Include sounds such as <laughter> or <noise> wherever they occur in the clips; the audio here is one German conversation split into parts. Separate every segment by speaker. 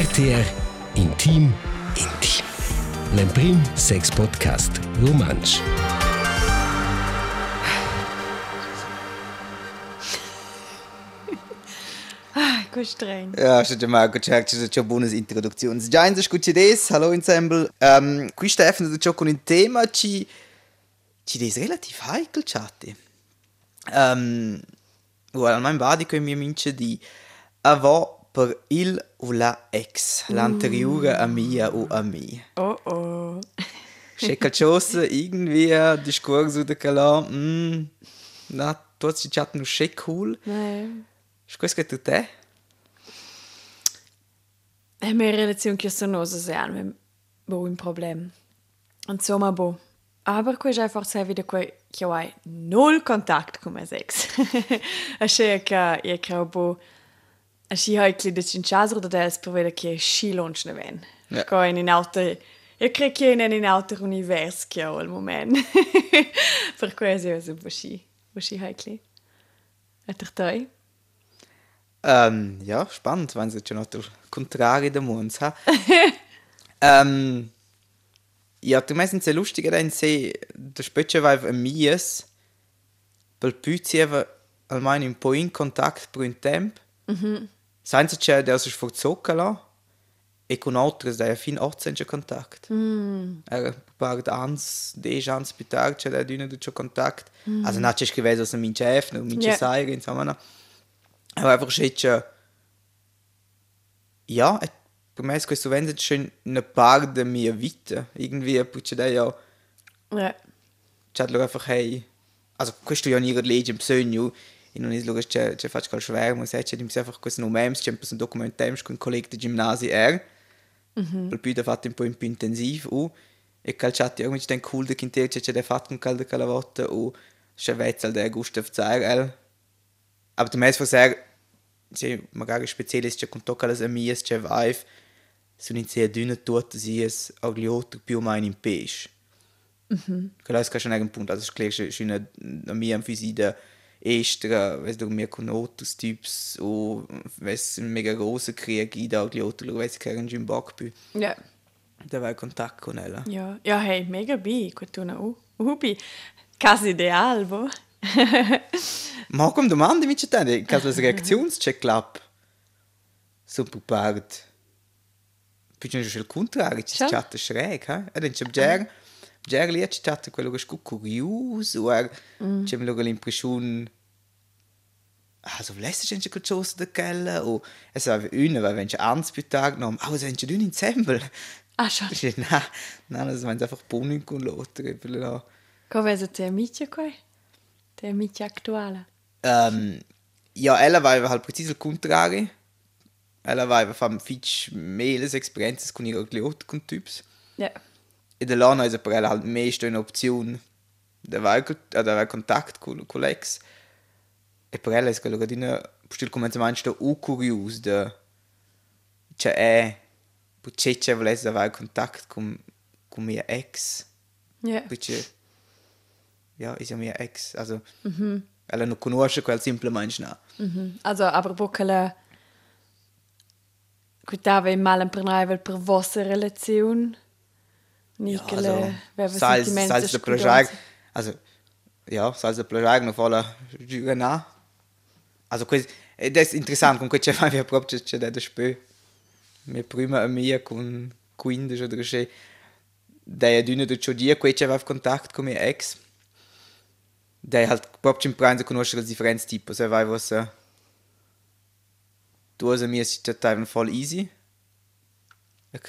Speaker 1: RTR Intim Intim. L'Emprim Sex Podcast Romansch.
Speaker 2: Che streng.
Speaker 3: Ja, schon mal gecheckt, das ist schon eine buona introduzione. Già in scucci des, hallo ensemble. Um, qui Stefano da con un tema ci ci des relativ heikel chatti. Um, well, mein badi che mi mince di avo per il o la ex, l'anteriore a mia o a me.
Speaker 2: Oh oh.
Speaker 3: C'è qualcosa irgendwie Diskurs oder kala, mm, na, tu hast die chatten schon cool.
Speaker 2: Nein.
Speaker 3: Scusa che tu te?
Speaker 2: La mia relazione che sono se hanno bo un problem. Insomma, bo. Aber quei già forse wieder quei che hai null Kontakt con me sex. A che io credo bo a si hai kli de cinchas oder des per vedere che sci lunch ne ven.
Speaker 3: Ja.
Speaker 2: Ko in in auto io credo che in in auto univers che ho al moment. per quei è so bo sci. Bo sci hai kli. Et toi?
Speaker 3: Ähm, ja, spannend, wenn sie schon noch der Kontrari der Mund ha. <laughs> ähm, ja, du meinst sehr lustig, dann se der Spötsche war ein Mies, weil Püzi aber allgemein ein po in Kontakt un temp. Mhm. Senza c'è der sich verzogen la e con altre da fin 18 c'è Kontakt. Mm. Er part ans, de ans più tardi c'è da d'una c'è Kontakt. Mm. Also non c'è scriveso se min chef, min
Speaker 2: Ja.
Speaker 3: yeah. insomma. No. Aber einfach ist ja ja, per me questo vende schon eine Part der mir weiter. Irgendwie putsche da ja
Speaker 2: Ja.
Speaker 3: c'è einfach hey also questo io non legge in bisogno e non è logico c'è c'è faccio col schwer ma sai c'è di einfach questo no memes c'è un documento temps con collega di ginnasio er per più da fatto un po' più intensiv u e calciati irgendwie den cool der Kintel c'è der fatto un caldo calavotta u c'è vezzel der Gustav Zairel aber du meinst was er c'è magari spezielles c'è con tocca las amias c'è vibe sono in sehr dünne tutte sie es aglioto più o meno in pesce Că la schon ein Punkt, also ich glaube, schon a mir am Physide extra, weißt du, types, o weißt ein mega großer Krieg, gli outro, weißt du, Jim Backby,
Speaker 2: Ja.
Speaker 3: da war Kontakt con ella.
Speaker 2: Ja, ja, hey, mega bi, quest'una u. Ubi. Quasi ideal, bo. <laughs>
Speaker 3: Ma come domande mi c'è te, in caso di reaktionscheck club, so. Poi c'è il contrario, c'è
Speaker 2: Ciao.
Speaker 3: chat schräg? E dann c'è Ger lì c'è chat quello che è curioso, o c'è l'impressione also lässt sich nicht geschossen der Kelle o es war eine weil wenn ich ans più tag noch aber sind du in Zembel
Speaker 2: Ah, schon.
Speaker 3: na na das meint einfach Bonin per la
Speaker 2: Come vedi te amici qua? Te amici attuale.
Speaker 3: ähm, ja ella war halt präzise contrario ella war fam fitch meles experiences con ihre gliot con typs
Speaker 2: Ja.
Speaker 3: E de lana is per ella halt meist eine Option der war der war Kontakt con l'ex e per ella è quello che dina stil come meinst du u curious de cioè è Puceccia volesse avere Kontakt con con mia ex
Speaker 2: Ja.
Speaker 3: Perché, ja, ist ja mia ex. Also, ella non conosce quel simple mensch na.
Speaker 2: Also, aber boccala... Quitava in mal per noi per vostra relazione. Nicole,
Speaker 3: also,
Speaker 2: aveva
Speaker 3: salz,
Speaker 2: sentimenti
Speaker 3: salz de plagiar, also, ja, salz de plagiar non vola giura na. Also, quel, ed è interessante, con quel c'è fai proprio c'è da spö. Mia prima amica con 15 oder so, der dünne da schon dir, quel c'aveva Kontakt con mia ex. Der halt proprio in pranzo conosce le differenze tipo, se vai was uh, duas amias ci stavano voll easy. E che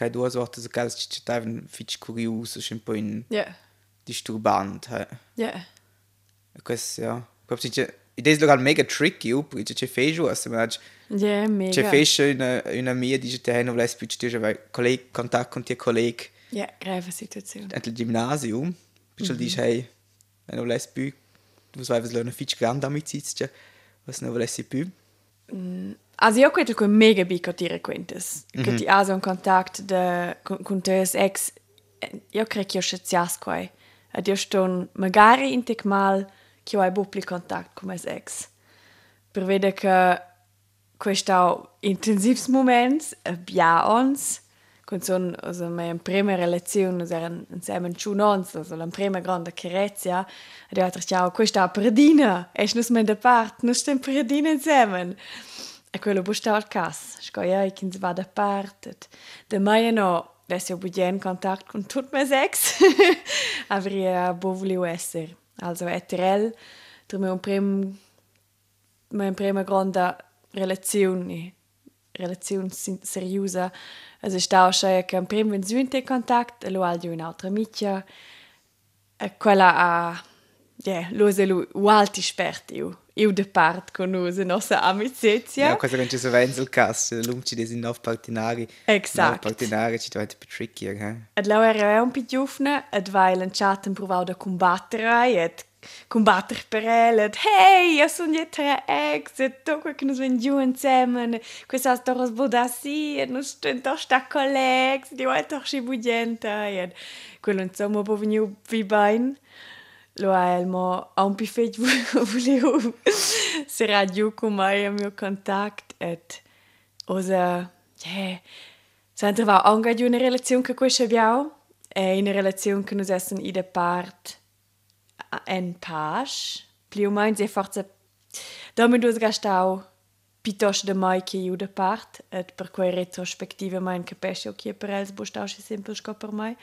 Speaker 3: due sorte se caso ci stavano fitch curioso, un po' in
Speaker 2: Ja.
Speaker 3: disturbant. He.
Speaker 2: Ja.
Speaker 3: E questo, ja. Proprio c'è ed è local mega tricky, c'è fejo, also man hat
Speaker 2: Ja, mega.
Speaker 3: c'è fejo una una mia dice te non volesse più ci dire vai collega contatto con tie collega
Speaker 2: Ja, grave Situation.
Speaker 3: al gymnasium. Perché dice hey, non volesse più du was lernen fitch grande amicizia, was non volesse più.
Speaker 2: Also io credo che mega bico ti requentes. Che ti hai un contatto de, con, con te ex. Io credo che io sciazias qua. Ed io sto magari in te mal che ho bupli contatto con mes ex. Per vedere che questo intensivs moments abbiamo con son also mia prima relazione eran insieme chunons also la prima grande carezia ed io altro ciao questa perdina es nus men da part nus stem perdina insieme e quello busta al cas. Scoia ich ins va da part de mai no Adesso ho in contatto con tutti i miei ex, <laughs> avrei voluto essere. Also, ETRL, per me un primo, una prima grande relazione, relazione seriosa, also ich stavo schon che un primo in in contatto, e lo ho un'altra amica, e quella ha, yeah, lo se lo alti esperti io. Eu de part con in nostra amicizia.
Speaker 3: Ja, cosa non ci so venzel cas, l'umci des in nov partinari.
Speaker 2: Exact.
Speaker 3: Nov partinari ci diventa più trickier, eh?
Speaker 2: Ed lau era un più giufna, ed vai lanciato provau da combattere, ed combatter per el, ed hey, io sono dietro ex, ed tu che nos ven giù insieme, questa storia sboda sì, ed nos stento sta collegs, di vuoi toch sci bugienta, ed quello insomma po veniu vi bain. Lo elmo a un pifet <laughs> voleu se radio con mai a mio contact et osa yeah. Sempre va anche di una relazione che questo abbiamo è una relazione che noi essen in part en page più o meno se forse dopo due gastau piuttosto da mai che io da part et per quei retrospettiva mein capisco che per els bostau sempre per mai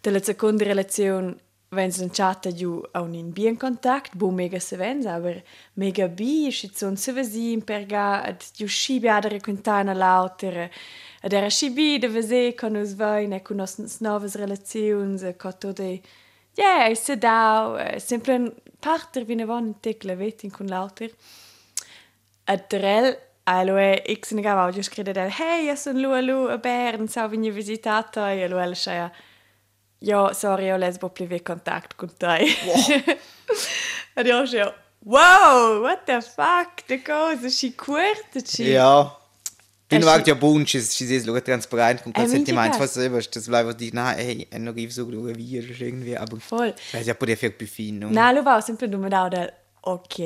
Speaker 2: della seconda relazione wenn sie chatta giù a un in bien contact, bu mega se vens, aber mega bi, și son se vezi in perga, ad giù scibi ad raccontare lauter, ad era scibi de vese con us vain, con nos novas relazions, con todo ja, yeah, se dau, sempre un parter vine von tekle vetin con lauter. Ad drel Aloe x negava oggi scrive del hey, io sono lu a lu a Bern, sau vini visitato e el scia ja, sorry, jag läser bara blivit kontakt con dig. Wow. <laughs> jag så, wow, what the fuck, går så chi curte chi.
Speaker 3: Ja. Bin war ja bun, ci ci ses lo transparent con quel sentimento, was selber, das bleibt di na, ey, en no riv so lo wie irgendwie, aber
Speaker 2: voll.
Speaker 3: Weil ja poter fer più fino.
Speaker 2: Na, lo va sempre dumme da del ok.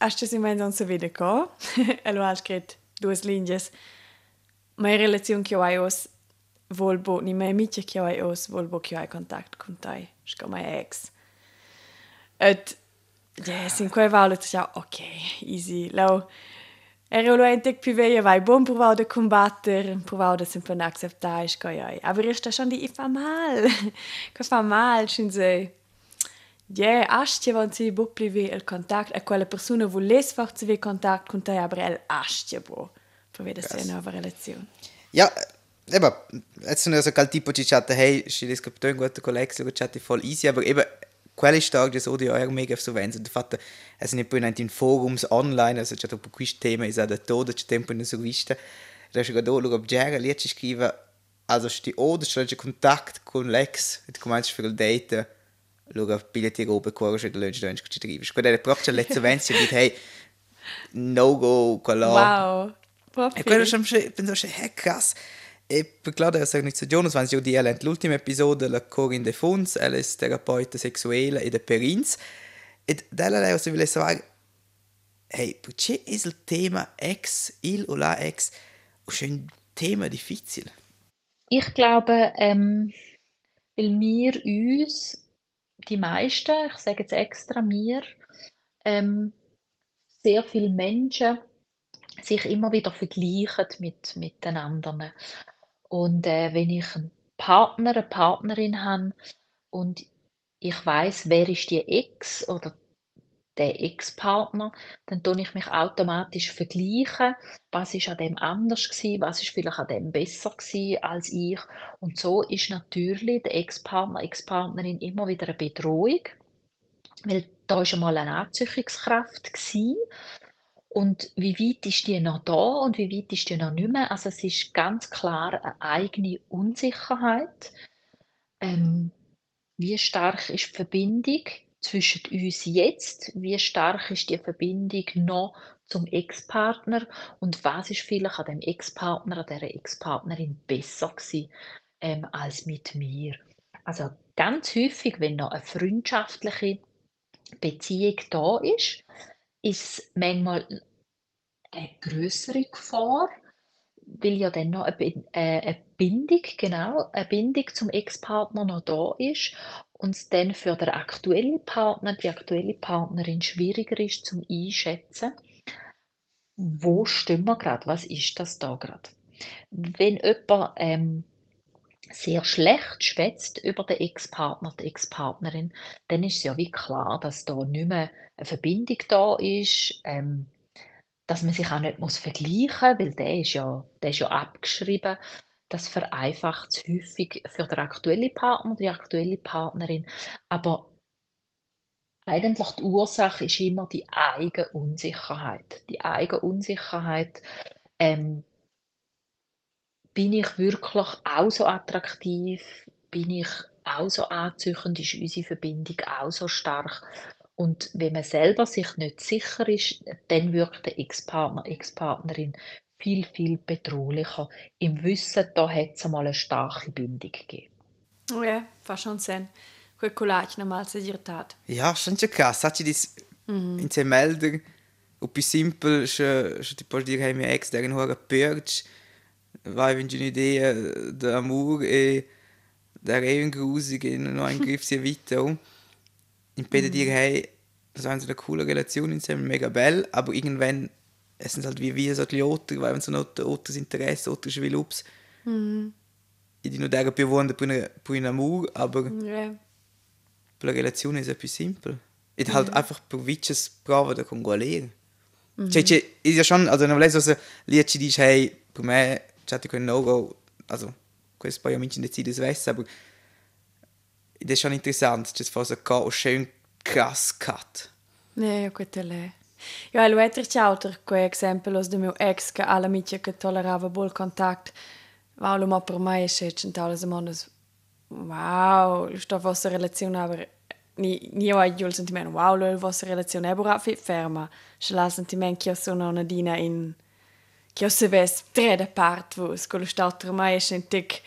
Speaker 2: Hast du si mezzo so vede co? e lo ha scritto due linee. Ma in relazione che ho volbo ni mai mitja che hai os volbo che hai contact con tai sco mai ex et ja sin quei vale ja ok easy lau Era lo entek più veia vai bon provau de combatter, provau de sempre acceptar sco ja. Aber ist da schon die fa mal. Che fa mal schon se. <laughs> Ja, astia wenn sie bo plivi il contact a quella persona volesse farci contact con te, aber el astia bo. Vedere se una relazione.
Speaker 3: Ja, eben, jetzt sind also kein Tipo, die chatten, hey, ich ist ein guter Kollege, so chatten voll easy, aber eben, quelli stark das audio è mega sovente il fatto è ne poi in forums online also c'è dopo questo tema è da todo c'è tempo in su vista da c'è da lo obgera lì ci scrive also sti oder c'è contatto con l'ex e cominci per il date lo biglietti robe corre da lunch lunch ci drivi quella è proprio letzte venzi di hey no go quella
Speaker 2: wow.
Speaker 3: E quello sempre penso che è krass E per claro della organizzazione, wenn sie die l'ultima episodio la Corinne de Fons, ella è terapeuta sexuale e de Perins, da lei si vuole sapere, hey, perché è il tema ex, il o la ex, ist ein Thema difficile?
Speaker 4: Ich glaube, ähm, weil wir uns, die meisten, ich sage jetzt extra wir, ähm, sehr viele Menschen sich immer wieder vergleichen mit, mit den anderen. Und, äh, wenn ich einen Partner, eine Partnerin habe und ich weiß, wer ist die Ex oder der Ex-Partner, dann tue ich mich automatisch vergleichen. Was ist an dem anders gewesen? Was ist vielleicht an dem besser gewesen als ich? Und so ist natürlich der Ex-Partner, Ex-Partnerin immer wieder eine Bedrohung, weil da war einmal eine Anziehungskraft gewesen und wie weit ist die noch da und wie weit ist die noch nicht mehr? Also es ist ganz klar eine eigene Unsicherheit. Ähm, wie stark ist die Verbindung zwischen uns jetzt? Wie stark ist die Verbindung noch zum Ex-Partner? Und was ist vielleicht an dem Ex-Partner, an dieser Ex-Partnerin besser gewesen, ähm, als mit mir? Also ganz häufig, wenn noch eine freundschaftliche Beziehung da ist, ist manchmal eine größere Gefahr, weil ja dann noch eine, äh, eine Bindung, genau, eine Bindung zum Ex-Partner noch da ist und es dann für den aktuellen Partner, die aktuelle Partnerin schwieriger ist zum Einschätzen, wo stehen wir gerade, was ist das da gerade. Wenn jemand ähm, sehr schlecht schwätzt über den Ex-Partner, die Ex-Partnerin, dann ist es ja wie klar, dass da nicht mehr eine Verbindung da ist, ähm, dass man sich auch nicht muss vergleichen muss, weil der ist ja, der ist ja abgeschrieben. Das vereinfacht es häufig für den aktuellen Partner, die aktuelle Partnerin. Aber eigentlich die Ursache ist immer die eigene Unsicherheit. Die eigene Unsicherheit, ähm, bin ich wirklich auch so attraktiv? Bin ich auch so anziehend? Ist unsere Verbindung auch so stark? Und wenn man selber sich nicht sicher ist, dann wirkt der Ex-Partner, Ex-Partnerin viel, viel bedrohlicher. Im Wissen, da hat es einmal eine starke Bindung gegeben.
Speaker 2: Oh ja, fa schon sen. Quel colacchio mal se dirtat.
Speaker 3: Ja, schon schon krass. Hat das mhm. in den Melder und più simpel, schon, schon ti posso dire che mia ex der in hoher Purge vai vinci un'idea d'amore e der eben grusig in noch ein Griff sehr weiter. Beide mhm. dir hey, das so eine coole Relation in seinem mega bell, aber irgendwann es sind halt wie wir so die Otter, weil wenn so ein Otter Interesse, Otter will ups. Mhm. Ich nur der bewohnt per un amor, aber yeah. per la relazione è più simple. E halt mhm. einfach per vices prova da con gualere. Mhm. Cioè, cioè, è ja schon, also non so se lì ci dice hey, per me c'è quel no-go, also questo poi amici decide se aber ed è schon interessant, c'è fa so un schön krass cut.
Speaker 2: Ne, io questo è Ja, lo etri ciauter, quei exemplos de meu ex che alla mitja che tolerava bol contact. Wow, lo ma per mai esce centale semanas. Wow, sto vostra relazione aber ni ni ho il sentimento wow, lo vostra relazione è bura fit ferma. Ce la sentimento che sono una dina in que eu soubesse tredje parte wo skulle stautra mai e scentic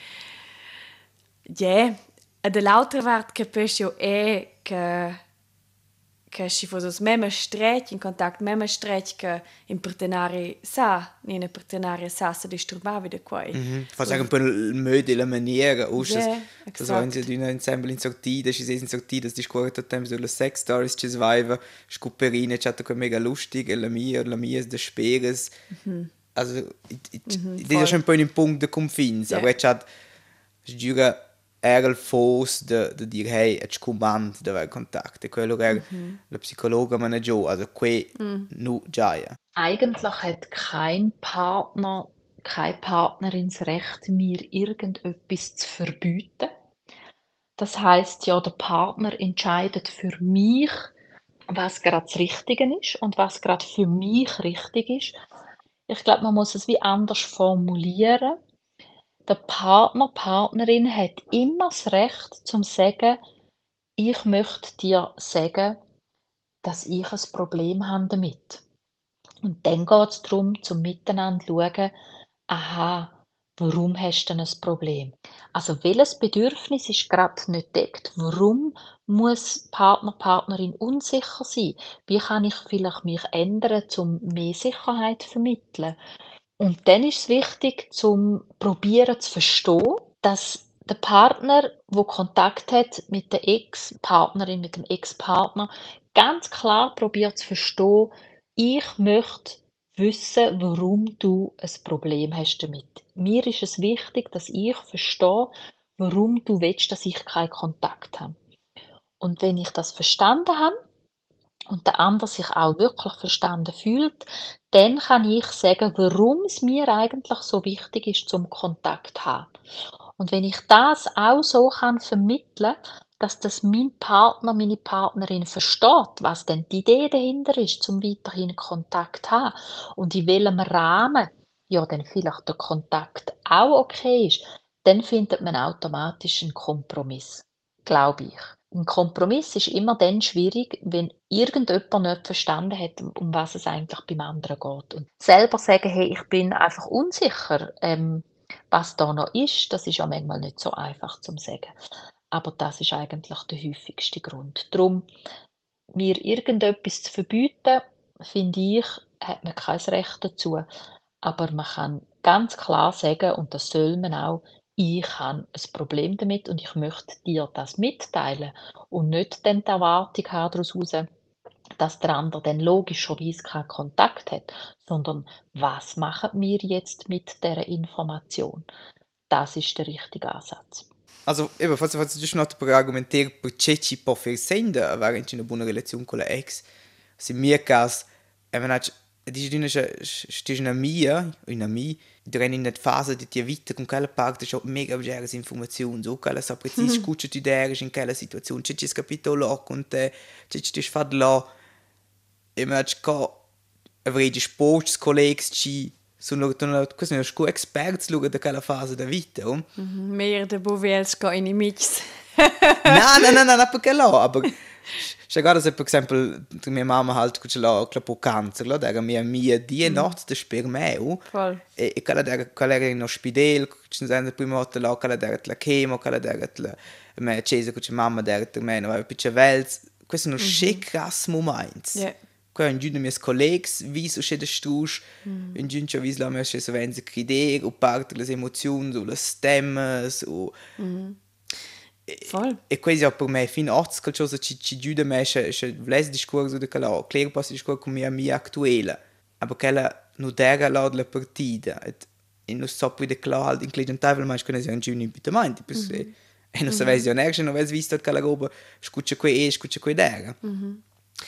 Speaker 2: yeah e dall'altra parte capisce io è che che ci fosse meme stretti in contatto meme stretti che in partenari sa in partenari sa se disturbava e da qua mm
Speaker 3: -hmm. fa sagen per il mode la maniera usce yeah, das haben sie in ein ensemble in sortite ci sind sortite das discorre totem sulle sex stories ci sviva scuperine chat che mega lustig e la mia la mia de speres mm -hmm. Also -hmm, das ist ein po' un punto de confins yeah. aber c'ha giura era il fos de, de dir hey, et scumant de aver contact. E quello era mm -hmm. la psicologa managio, also que mm. nu giaia.
Speaker 4: Eigentlich hat kein Partner, keine Partnerin das Recht, mir irgendetwas zu verbieten. Das heißt ja, der Partner entscheidet für mich, was gerade das Richtige ist und was gerade für mich richtig ist. Ich glaube, man muss es wie anders formulieren der Partner, Partnerin hat immer das Recht zum sagen, ich möchte dir sagen, dass ich ein Problem habe damit. Und dann geht es darum, zum Miteinander zu schauen, aha, warum hast du denn ein Problem? Also welches Bedürfnis ist gerade nicht deckt? Warum muss Partner, Partnerin unsicher sein? Wie kann ich vielleicht mich ändern, um mehr Sicherheit zu vermitteln? Und dann ist es wichtig, zum probieren zu verstehen, dass der Partner, wo Kontakt hat mit der Ex-Partnerin, mit dem Ex-Partner, ganz klar probiert zu verstehen, ich möchte wissen, warum du ein Problem hast damit. Mir ist es wichtig, dass ich verstehe, warum du willst, dass ich keinen Kontakt habe. Und wenn ich das verstanden habe, und der andere sich auch wirklich verstanden fühlt, dann kann ich sagen, warum es mir eigentlich so wichtig ist, zum Kontakt zu haben. Und wenn ich das auch so kann vermitteln, dass das mein Partner, meine Partnerin versteht, was denn die Idee dahinter ist, zum weiterhin Kontakt zu haben und in welchem Rahmen ja dann vielleicht der Kontakt auch okay ist, dann findet man automatisch einen Kompromiss, glaube ich. Ein Kompromiss ist immer dann schwierig, wenn irgendjemand nicht verstanden hat, um was es eigentlich beim anderen geht. Und selber sagen, hey, ich bin einfach unsicher, ähm, was da noch ist, das ist ja manchmal nicht so einfach zu sagen. Aber das ist eigentlich der häufigste Grund. Darum, mir irgendetwas zu verbieten, finde ich, hat man kein Recht dazu. Aber man kann ganz klar sagen, und das soll man auch, ich habe ein Problem damit und ich möchte dir das mitteilen und nicht dann die Erwartung haben daraus dass der andere dann logischerweise keinen Kontakt hat, sondern was machen wir jetzt mit dieser Information? Das ist der richtige Ansatz.
Speaker 3: Also, eben, falls, falls du noch per argumentare perché ci può far sentire avere una buona relazione con la ex, se mio caso, dici una, stis una mia, una mia, durante in fase di tua vita con quella parte c'ho mega belle informazioni, so quella sa precis scuccia tu der in quella situazione, c'è c'è capito là con te, c'è fatto là, e man hat co avrei di sportscollegs ci sono questi sono sco experts luga da quella fase da vita.
Speaker 2: Mehr de bovels go <laughs>
Speaker 3: Na, na, na, na, na, pa kelo. Ampak še gore se, per esempio, mi je mama halt kučela klapu kancelo, da ga mi je mija die mm. noč, da špir meu. E, e kala da ga kala je no špidel, kučen zanje prima otelo, kala da ga tla kemo, kala da ga tla me čeze, kuče mama da ga tla me, no, piče velc. Questo è un mm -hmm. chic asmo minds.
Speaker 2: Yeah.
Speaker 3: Ja. Kaj in džudno mi je s kolegs, visu še da štuš, mm. in džudno visu la me še so venzik idej, upart les emocion, u les temas, u... Mm.
Speaker 2: Voll.
Speaker 3: E questo per me fin 80 qualcosa ci ci aiuta me se se vles discorso de cala, clear pas discorso con mia mia attuale. Aber quella no dera la la partita. Et in no so poi de klar in clientel ma che ne un giuni bitamenti, pues mm -hmm. e non sapessi mm -hmm. onerge, non avessi visto che la roba scuccia qui e scuccia qui dera. Mm -hmm.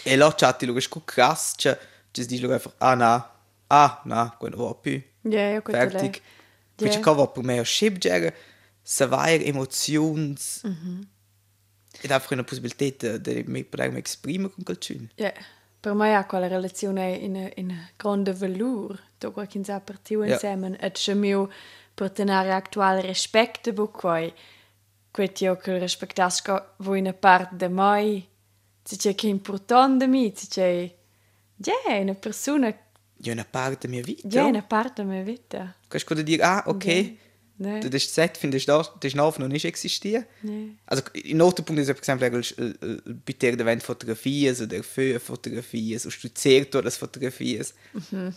Speaker 3: E là chatti lo scu krass, cioè ci dici lo einfach ah na. Ah na, quello va più.
Speaker 2: Ja, ja, gut.
Speaker 3: Fertig. Quindi yeah. va per me o ship jagger savoir emotions mm -hmm. ed einfach una possibilità di mi poter esprimere con qualcuno.
Speaker 2: Yeah. Per me ha quella relazione in in grande valore, to qua che sa partiu yeah. insieme et che mio per tenere attuale rispetto bu quai quetio che rispettasco voi una parte de mai si c'è che importante mi si c'è ja una persona
Speaker 3: ja una parte mia vita
Speaker 2: ja una parte mia vita
Speaker 3: questo dire ah ok yeah.
Speaker 2: Nee.
Speaker 3: Das Set findest du das noch noch nicht existieren.
Speaker 2: Nee.
Speaker 3: Also in Notenpunkt ist exempel bei der Event Fotografien oder für Fotografien, so studiert <laughs> du das Fotografien. Mhm.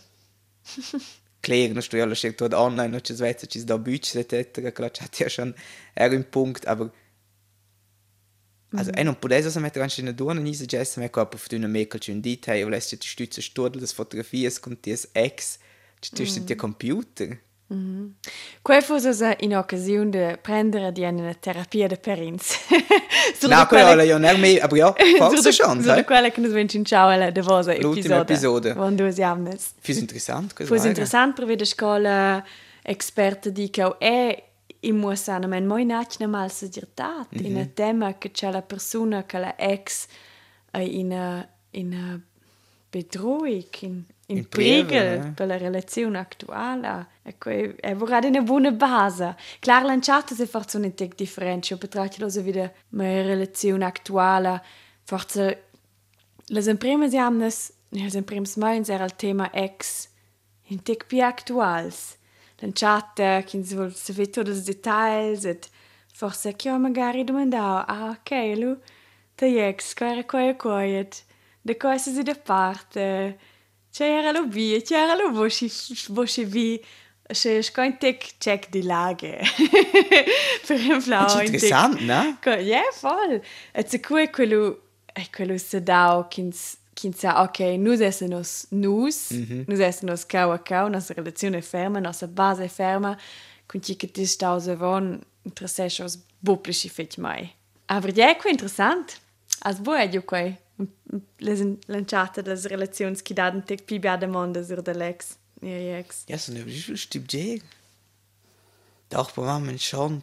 Speaker 3: Klar, noch du alles dort online, noch das Wetter, das da Budget etc. Klar, hat ja schon einen Punkt, aber also mhm. non può essere mettere anche in due non è già me corpo fu una meca c'è un dito e volessi ti stuzza stordel das fotografie con ties ex ci ti ti computer
Speaker 2: Mm. Quei fosse in occasione di prendere di una terapia di perins. <laughs>
Speaker 3: no, quella io non mi, aber ja, <laughs> forse schon,
Speaker 2: sai? quella che venci in ciao alla de vosa
Speaker 3: L'ultimo episodio.
Speaker 2: Quando usiamo.
Speaker 3: Fis interessant,
Speaker 2: questo. Fis interessant per vedere scuola esperta di che è in muosana men moi nach mal segirtat mm -hmm. in un tema che c'è la persona che la ex in in bedrohung in in Pregel per la relaziun actuala e vorrà una buona base. Clar lanciate se forse un intec differente, io lo so wieder ma relazione attuale, forse le semprime si amnes, le semprime smains era il tema ex, in tec più actuals. Lanciate, che si vuol sapere tutti i dettagli, et forse che io magari domandavo, ah ok, lu, te ex, qua era qua e qua, et de cose si da parte, c'era lo via, c'era lo voce, voce via, se scointek check die Lage. <laughs> per un flau.
Speaker 3: Interessant, ne?
Speaker 2: Ja, voll. Et se cui quello, e quello se dau kins kins sa ok, nus esse nos nus, mm -hmm. nus esse nos cau a cau, nostra relazione ferma, nostra base ferma, con ci che ti stau se von, interessesce os bublici fet mai. Aber ja, è interessant. As bo è giù quei le lanciate delle relazioni che danno te più bia domande sur dell'ex. Ja, ex.
Speaker 3: Ja, so ne stimmt je. Doch, per mamma schon.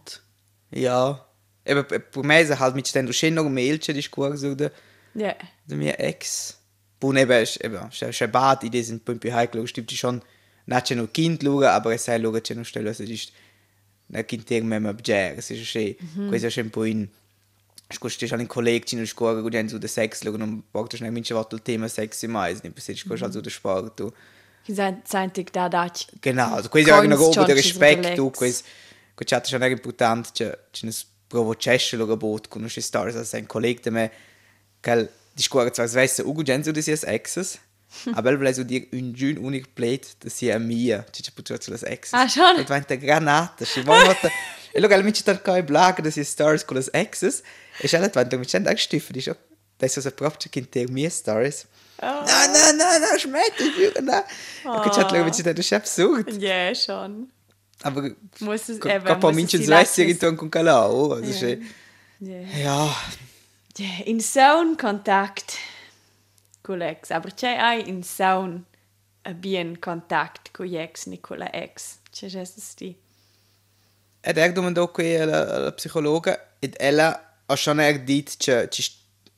Speaker 3: Ja. Eben, per me ist halt mit stendo schön noch Mailche discorso da.
Speaker 2: Ja.
Speaker 3: Da mia ex. Bun eben, eben, schon bad, die sind bisschen heikel, stimmt schon. Nicht nur Kind schauen, aber es sei schauen, schon stellen, also ist ein Kind irgendwann mal es ist schön. Questo è sempre un po' Scusti schon in Kollegen in scuola che hanno da sex, lo non porto schnell mince il tema sex mais, ne perché scusi also da sport.
Speaker 2: Senti da dach.
Speaker 3: Genau, also questo è una roba di rispetto, questo questo è schon importante, c'è c'è una provo cesce lo gebot con usci stories als ein Kollege da me che di scuola zwar weiß Ugo Genzo des <laughs> ist exes. Aber il volevo dire un giun unic plate da sia mia, ci c'è pure sulle ex.
Speaker 2: Ah, schon?
Speaker 3: E diventa granata, ci vuoi molto. E allora mi c'è tanto blaga da <laughs> sia stars con le exes. E c'è la diventa mi c'è anche stifo, dice, adesso se proprio che inter mie stories.
Speaker 2: Oh.
Speaker 3: No, no, no, no, schmeckt, ich will, no. E c'è la mi c'è das ist absurd.
Speaker 2: Ja, schon.
Speaker 3: Aber
Speaker 2: Muss es eben,
Speaker 3: Kappa
Speaker 2: muss es
Speaker 3: minchen
Speaker 2: die
Speaker 3: Svessi
Speaker 2: Lexis-
Speaker 3: ritorno con Calao. Also
Speaker 2: Ja. in saun Kontakt l'ex, aber c'è ai in saun a bien Kontakt con l'ex ni con la ex. C'è giusto sti.
Speaker 3: ed er domandò qui alla, alla psicologa ed ella schon er dit che ci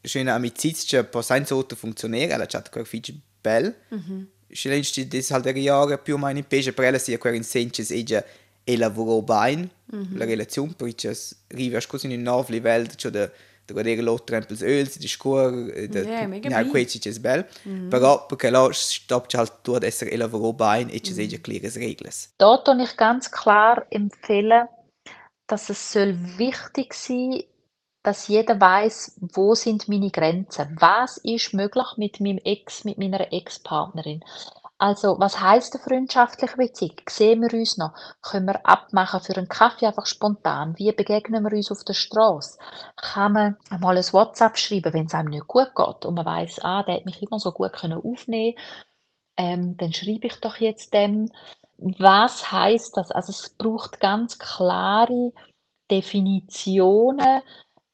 Speaker 3: c'è una amicizia che può senza auto funzionare, ella c'ha quel figlio bel. Ci lei ci des halt der Jahre più in peje per ella sia quel in senches e già e lavoro bene la relazione perché arriva a in un nuovo livello cioè da da guardare l'altro tempels öl di scuola da
Speaker 2: Ja, bi.
Speaker 3: questo c'è bel però perché là stoppt halt ad essere e lavoro bene e ci sei già clare regole
Speaker 4: Da kann ich ganz klar empfehlen, dass es soll wichtig sein, dass jeder weiß, wo sind meine Grenzen? Was ist möglich mit meinem Ex, mit meiner Ex-Partnerin? Also, was heißt eine freundschaftliche Beziehung? Sehen wir uns noch? Können wir abmachen für einen Kaffee einfach spontan? Wie begegnen wir uns auf der Straße? Kann man einmal ein WhatsApp schreiben, wenn es einem nicht gut geht und man weiß, ah, der hat mich immer so gut können aufnehmen ähm, dann schreibe ich doch jetzt dem, was heißt das? Also es braucht ganz klare Definitionen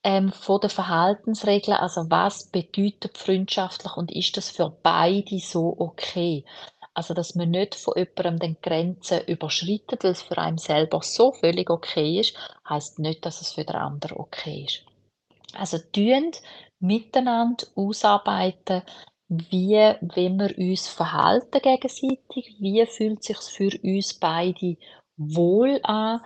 Speaker 4: ähm, von den Verhaltensregeln. Also was bedeutet freundschaftlich und ist das für beide so okay? Also dass man nicht von jemandem den Grenzen überschreitet, weil es für einen selber so völlig okay ist, heißt nicht, dass es für den anderen okay ist. Also tun miteinander ausarbeiten, wie wenn wir uns verhalten gegenseitig, wie fühlt sich für uns beide wohl an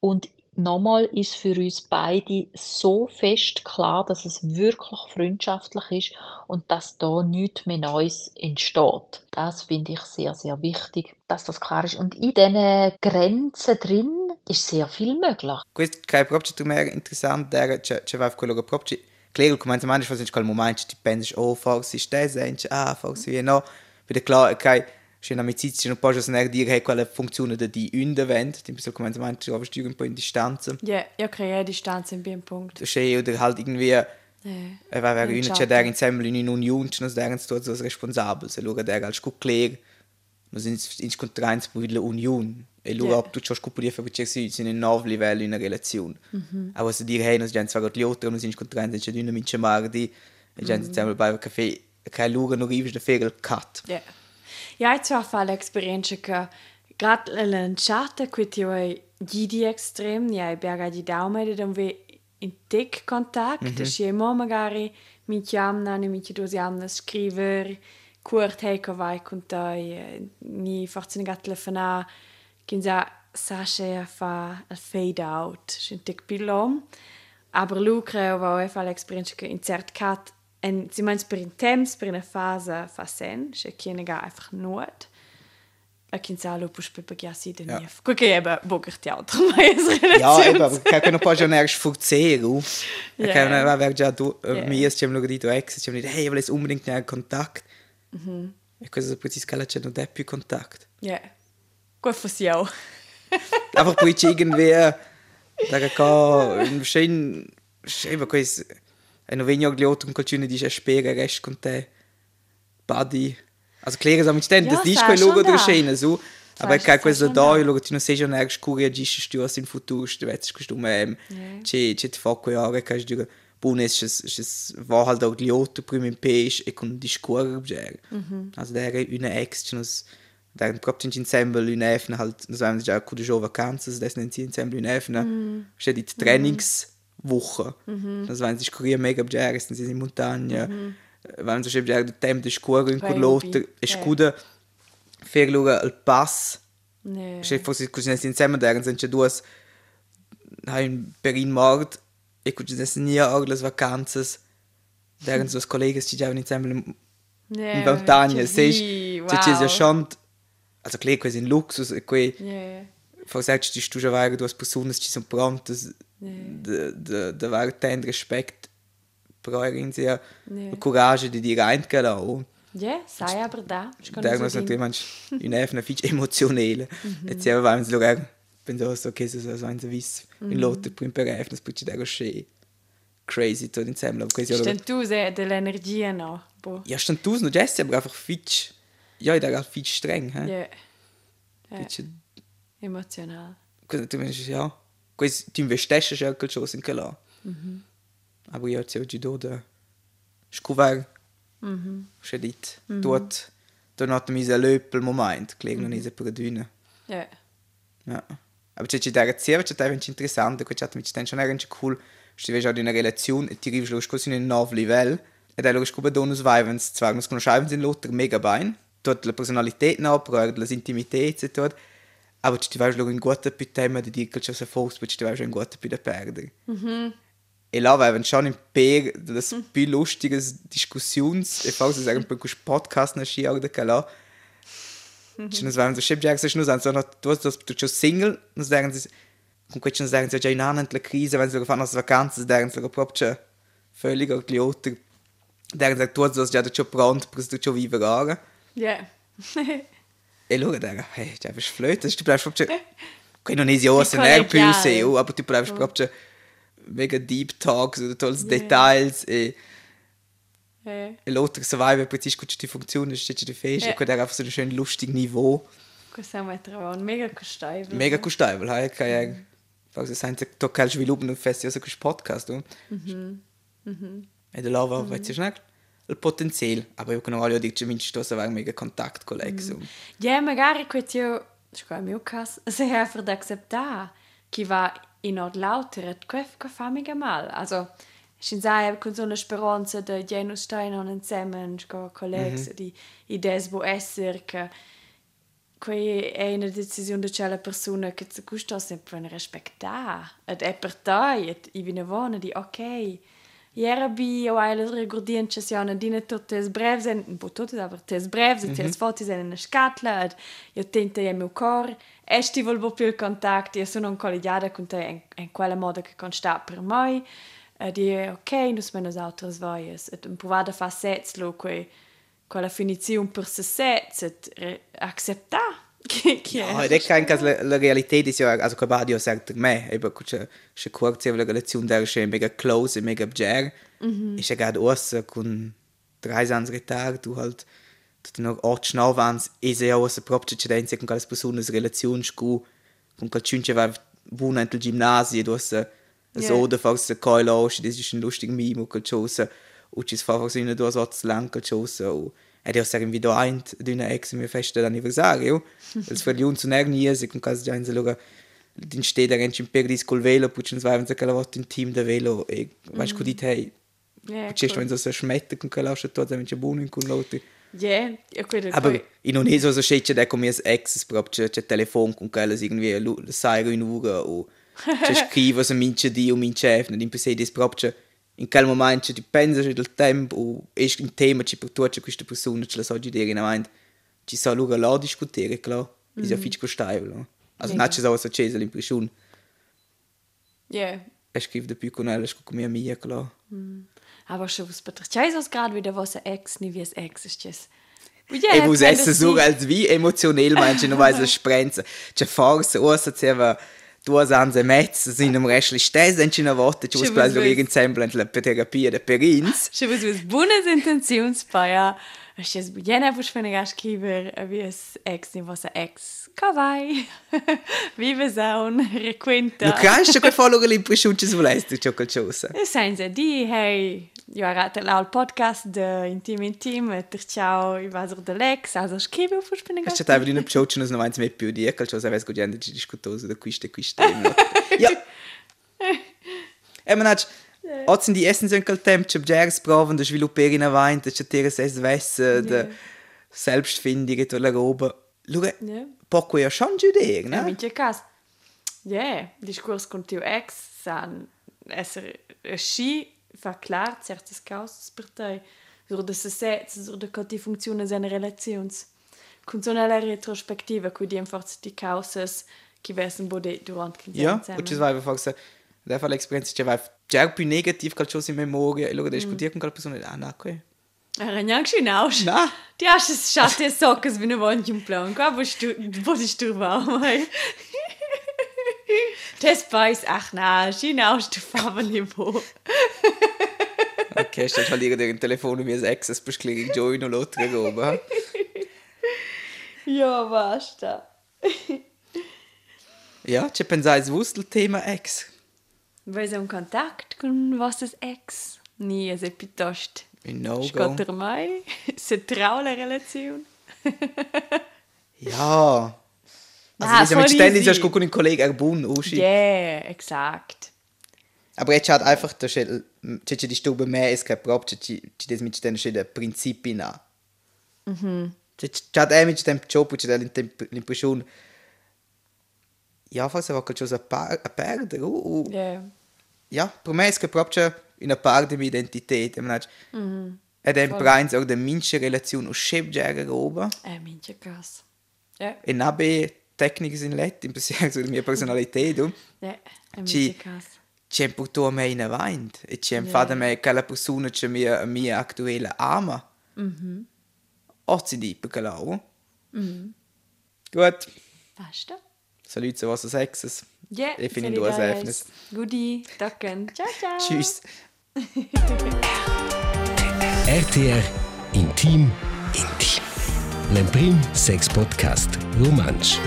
Speaker 4: und nochmal ist für uns beide so fest klar, dass es wirklich freundschaftlich ist und dass da nichts mehr Neues entsteht. Das finde ich sehr, sehr wichtig, dass das klar ist. Und in diesen Grenzen drin ist sehr viel möglich.
Speaker 3: Questo che proprio tu mer interessante era c'è quello che proprio claro come se mangi fazendo quel momento ti pensi oh forse ste sente ah forse wie no wieder klar okay c'è un'amicizia non puoi non dire hey quella funzione da di undervent ti so come se mangi aber stüren un po in distanza
Speaker 2: Ja, ja, crea Distanz in bien Punkt.
Speaker 3: c'è oder halt irgendwie
Speaker 2: Ja.
Speaker 3: e va avere
Speaker 2: Un
Speaker 3: una c'è
Speaker 2: chat.
Speaker 3: der insieme in un'unione c'è nos der sto so responsabile se loro der als gut claro nos ins ins contrains mit la unione e loro
Speaker 2: Ja.
Speaker 3: yeah. tu c'ho scopo di fare che si in un nuovo livello in una relazione aber se dire hey nos gens fare gli altri nos ins contrains c'è di una mince mardi e gens insieme bei caffè che loro non riesce a fare il cut
Speaker 2: Ja. Ja, war fall esperienza che grad lanciata qui ti vuoi gidi extrem, ja, i berga di daume ed un ve in dick contact, mm -hmm. si mo magari mi chiamano, mi chiamano scriver, kurt hey ko vai con te, ni forse ne telefona, kinza Sasha fa il fade out, sin dick pilom. Aber lucre va e fa l'esperienza che in cert cat en sie meins per in temps per una fase fa sen, che chiene ga einfach not. A kinza lo pus pe pagiasi de
Speaker 3: Ja.
Speaker 2: nief. Quel che eba boger teatro, ma es relazione.
Speaker 3: ja eben aber che non può già erst forzieren
Speaker 2: Ja.
Speaker 3: che non va già tu mi stiamo loro di tu ex stiamo dire hey volevo unbedingt einen Kontakt e questo è preciso che c'è non è più contact
Speaker 2: Ja. Quel si auch.
Speaker 3: einfach poi c'è irgendwie da che in schön eben questo e non vengo gli altri con qualcuno dice spera rest con te buddy also klar so mit
Speaker 2: Ja,
Speaker 3: das ist luogo
Speaker 2: da.
Speaker 3: della scena so aber che
Speaker 2: sa
Speaker 3: questo
Speaker 2: schon
Speaker 3: da
Speaker 2: da.
Speaker 3: io lo ti non sei già neanche scuri agisci tu in futuro stu vezes questo mem c'è c'è ti fa quei ore che ich dire buon ist es es war halt auch altri prima in page e con discorre also der eine ex c'è nos der proprio in ensemble in efna halt das haben ja gute jo vacances das nennt sie ensemble in efna c'è die Trainingswoche das waren sich kurier mega bjares sind sie in montagna wenn so schön der tempo di scuola in
Speaker 2: Bei
Speaker 3: quellotta
Speaker 2: hobby,
Speaker 3: e
Speaker 2: eh.
Speaker 3: scuda fer lura il pass.
Speaker 2: Ne.
Speaker 3: c'è forse così insieme der sind c'è due ein Berlin Mord e così ne nie alle vacances der so colleghi ci già insieme in
Speaker 2: Ne.
Speaker 3: in sei
Speaker 2: sì,
Speaker 3: c'è c'è ja schon also klar questo in luxus e qui
Speaker 2: Ja.
Speaker 3: Forse ci stu già vare due persone ci sono pronte de de de var ten respect però irgendwie
Speaker 2: Nee.
Speaker 3: courage di dire anche là oh.
Speaker 2: Ja, sai aber da.
Speaker 3: Der nos natürlich manch in efna fich emotionale. Et sia vaim lugar penso so che se so ein vis in lotte prim per efna spuci da sche. Crazy tot insieme, aber quasi
Speaker 2: Sten tu se dell'energia no.
Speaker 3: Ja, stand tu no Jesse aber einfach fich. Ja, da gar fich streng, hä?
Speaker 2: Ja. Ja. Emotional.
Speaker 3: Ja. Quasi tu già quel cosa in che là. Aber io c'è oggi do da scuver. C'è dit. Dort da not mi se löpel moment, klegen non is per düne.
Speaker 2: Ja.
Speaker 3: Ja. Aber c'è c'è da razzieva, c'è da vinci interessante, c'è mi c'è schon era cool. Sti vedi in una relazione e ti arrivi lo scorso in un nuovo livello. Ed è lo scopo donus vivens, zwar nos conosciamo in lotter mega bein. Dort la personalität no, però la intimität e Aber ci ti vai lo in guata più tema di dire che se poi ci ti vai in guata più da perdere. E là avevano schon im per das più lustiges Diskussions, e forse sagen per quel podcast na oder che là. Ci nos avevano so schib jags, ci nos hanno tu hast das tu single, nos sagen sie questo nos sagen sie già in la crisi, wenn sie fanno as vacanze, sagen sie proprio völlig gliotter. Sagen sie tu hast das già già pronto, per tu già vivere.
Speaker 2: Ja.
Speaker 3: E allora dico, hey, cioè, per flöte, tu bleibst proprio... Qui non è io,
Speaker 2: È
Speaker 3: se non è più
Speaker 2: collegiale.
Speaker 3: SEO, aber tu bleibst proprio mega deep talks oder tolles Details e,
Speaker 2: Ja.
Speaker 3: e l'altro survival precis come ti funziona, c'è di fece,
Speaker 2: Ja.
Speaker 3: e quello era auf so ein schön lustig Niveau.
Speaker 2: Questo è un metro, mega costevole.
Speaker 3: Mega custabile, hai, che è... Forse senza toccare il sviluppo non festi also questo podcast, no? E da là va, weißt du, schnell il potenziale, aber io non voglio dire che minci sto avere mega contatto con l'ex.
Speaker 2: Ja, magari questo io, scusa, mio caso, <laughs> se è per accettare che va in ord lauter, questo fa mega mal. Also, ich sage, con so una speranza de genus stein on insieme, con colleghi di ideas bu esser, che Quei è una decisione di quella persona che ti gusta sempre rispettare. Ed è per te, i viene vona di ok. Ieri bi o hai le regordien ci siano dine tutte le breve, un po' tutte, aber tutte le breve, tutte le foto in una scatola, ed io tento il mio cuore, e sti volvo più il contatto, io sono un collegiata con te in, in quella modo che consta per me, ed io, ok, nus menos altres voies, ed un po' vada fa setzlo, quei, quella finizione per se setz, ed re- accettare. Che, che
Speaker 3: Ja, anche la, la realtà di sia, also che Badio sagt a me, eben c'è c'è kurz la relazione der c'è mega close, e mega bger. Mm -hmm. Ist ja gerade aus con drei ans Retard, du halt du noch acht Schnauwans, ist ja aus proprio c'è dense con quelle persone relazioni scu con quel cinque va buona nel gimnasio, du hast so da forse coil aus, das ist ein lustig Mimo quel chose. Und ci fa forse in due sorts lang quel chose. Ed io sarei video ein d'una ex mio festa d'anniversario. Els fratelli sono erniesi con casa già in lugar din steder in Imperis col velo, poi ci vai a volta in team de velo e vai mm. dit
Speaker 2: Ja,
Speaker 3: c'è sto
Speaker 2: cool.
Speaker 3: in so smette con quella lascia tutto, c'è buono in con l'altro.
Speaker 2: Ja, io credo
Speaker 3: Aber in è so so scecce da come ex proprio c'è telefono con quella irgendwie sai in ura o c'è scrive so mince di o mince chef, non impese dis proprio in quel momento ti pensi del tempo o è un tema che per tutte queste persone ce la so dire in avanti ci sa luga la discutere clo mm. No? è fico stai lo
Speaker 2: also
Speaker 3: non c'è solo so c'è l'impressione.
Speaker 2: Yeah.
Speaker 3: E scrivo di più con ella con mia amica clo mm.
Speaker 2: aber schon was betrifft es gerade wieder was ex nie wie es ex ist es
Speaker 3: Ja, ich muss essen so, als wie emotionell manche noch weiß Sprenzen. Die Farce, außer due anse mezzo in un restli stes in una volta ci
Speaker 2: Ci
Speaker 3: vuoi plaso
Speaker 2: vuoi-
Speaker 3: in semblant la terapia de perins
Speaker 2: Schon was was buenas Intentionsfeier. Ich es bujena bus für eine Gastgeber, wie es Ex, was ein Ex. Kawaii. <laughs> Vive Zaun, requenta.
Speaker 3: nu kannst du follow l'impressione ci volesti ciò qualcosa
Speaker 2: Senza di, hey, io arate al podcast de Intim Intim, ter ciao, i vasor de Lex, also scrive eine
Speaker 3: c'è di una pcioccia non avanti me più di qualcosa avesco gente ci discutoso da quiste quiste ja <laughs> e manach Oz in die Essen sind kal temp, c'è gers proven de sviluppare in avanti, c'è tere ses vesse, de selbstfindung e la roba. Luga,
Speaker 2: Ja.
Speaker 3: poco ja schon giudere,
Speaker 2: Ja,
Speaker 3: ne?
Speaker 2: mit dir cas. Ja, discurs con teu ex, san esser schi fa klar certas causas per te. Sur de se sets, sur de coti funziona seine relazions. Con so una retrospectiva, cui di forza di causas che vessen bode durant che
Speaker 3: Ja, und das war einfach so, der Fall Experienz, c'è va più negativ qualcosa in memoria, e allora mm. discutere con quella persona, ah, no, okay.
Speaker 2: Arranjang hinaus.
Speaker 3: Na,
Speaker 2: Die hast es schatte Sockes wie eine Wand im Plan. Qua wo bist du warm? <laughs> Das weiß ach na, hinaus du Farbenniveau. <laughs>
Speaker 3: okay, stellst halt irgendein Telefon und mir ein Access beschlägt Join und Lothar oben. <laughs>
Speaker 2: Ja, basta.
Speaker 3: Ja, c'è pensare il Thema Ex.
Speaker 2: Vai un Kontakt con vostres ex? Ni, <laughs> es è piuttosto
Speaker 3: Un no-go.
Speaker 2: scotter mai. Se trau la relazione. <laughs>
Speaker 3: Ja. Also,
Speaker 2: Ah,
Speaker 3: das ist ja mit ständig, hast du gucken, ein Kollege Erbun, Uschi.
Speaker 2: Yeah, exakt.
Speaker 3: Aber jetzt hat einfach, da steht, c'è di stube mehr, es gibt proprio, c'è das mit den stehen Prinzipien an. Mhm. C'è è mit dem Job, c'è l'impressione, ja, forse va qualcosa a, a perdere. Uh, uh.
Speaker 2: Yeah.
Speaker 3: Ja, per me è proprio una parte di identità. Mm. Ed è in prains auch der minche Relation aus Chefjäger oben.
Speaker 2: Eh, minchia krass. Ja,
Speaker 3: E nabe tecniche in letto, in pensiero sulla mia personalità. <laughs>
Speaker 2: È minchia krass.
Speaker 3: C'è un po' me in avanti. E c'è un
Speaker 2: Ja.
Speaker 3: fatto me che la persona che mi, mi attuale ama. Mm -hmm. Oggi di. Mm. Gut.
Speaker 2: Basta.
Speaker 3: Salut, was du sechses.
Speaker 2: Ja,
Speaker 3: Ich finde du als Erfnis.
Speaker 2: Gudi, danke. Ciao, ciao.
Speaker 3: Tschüss. <laughs>
Speaker 1: RTR Intim Intim. L'Emprim Sex Podcast Romansch.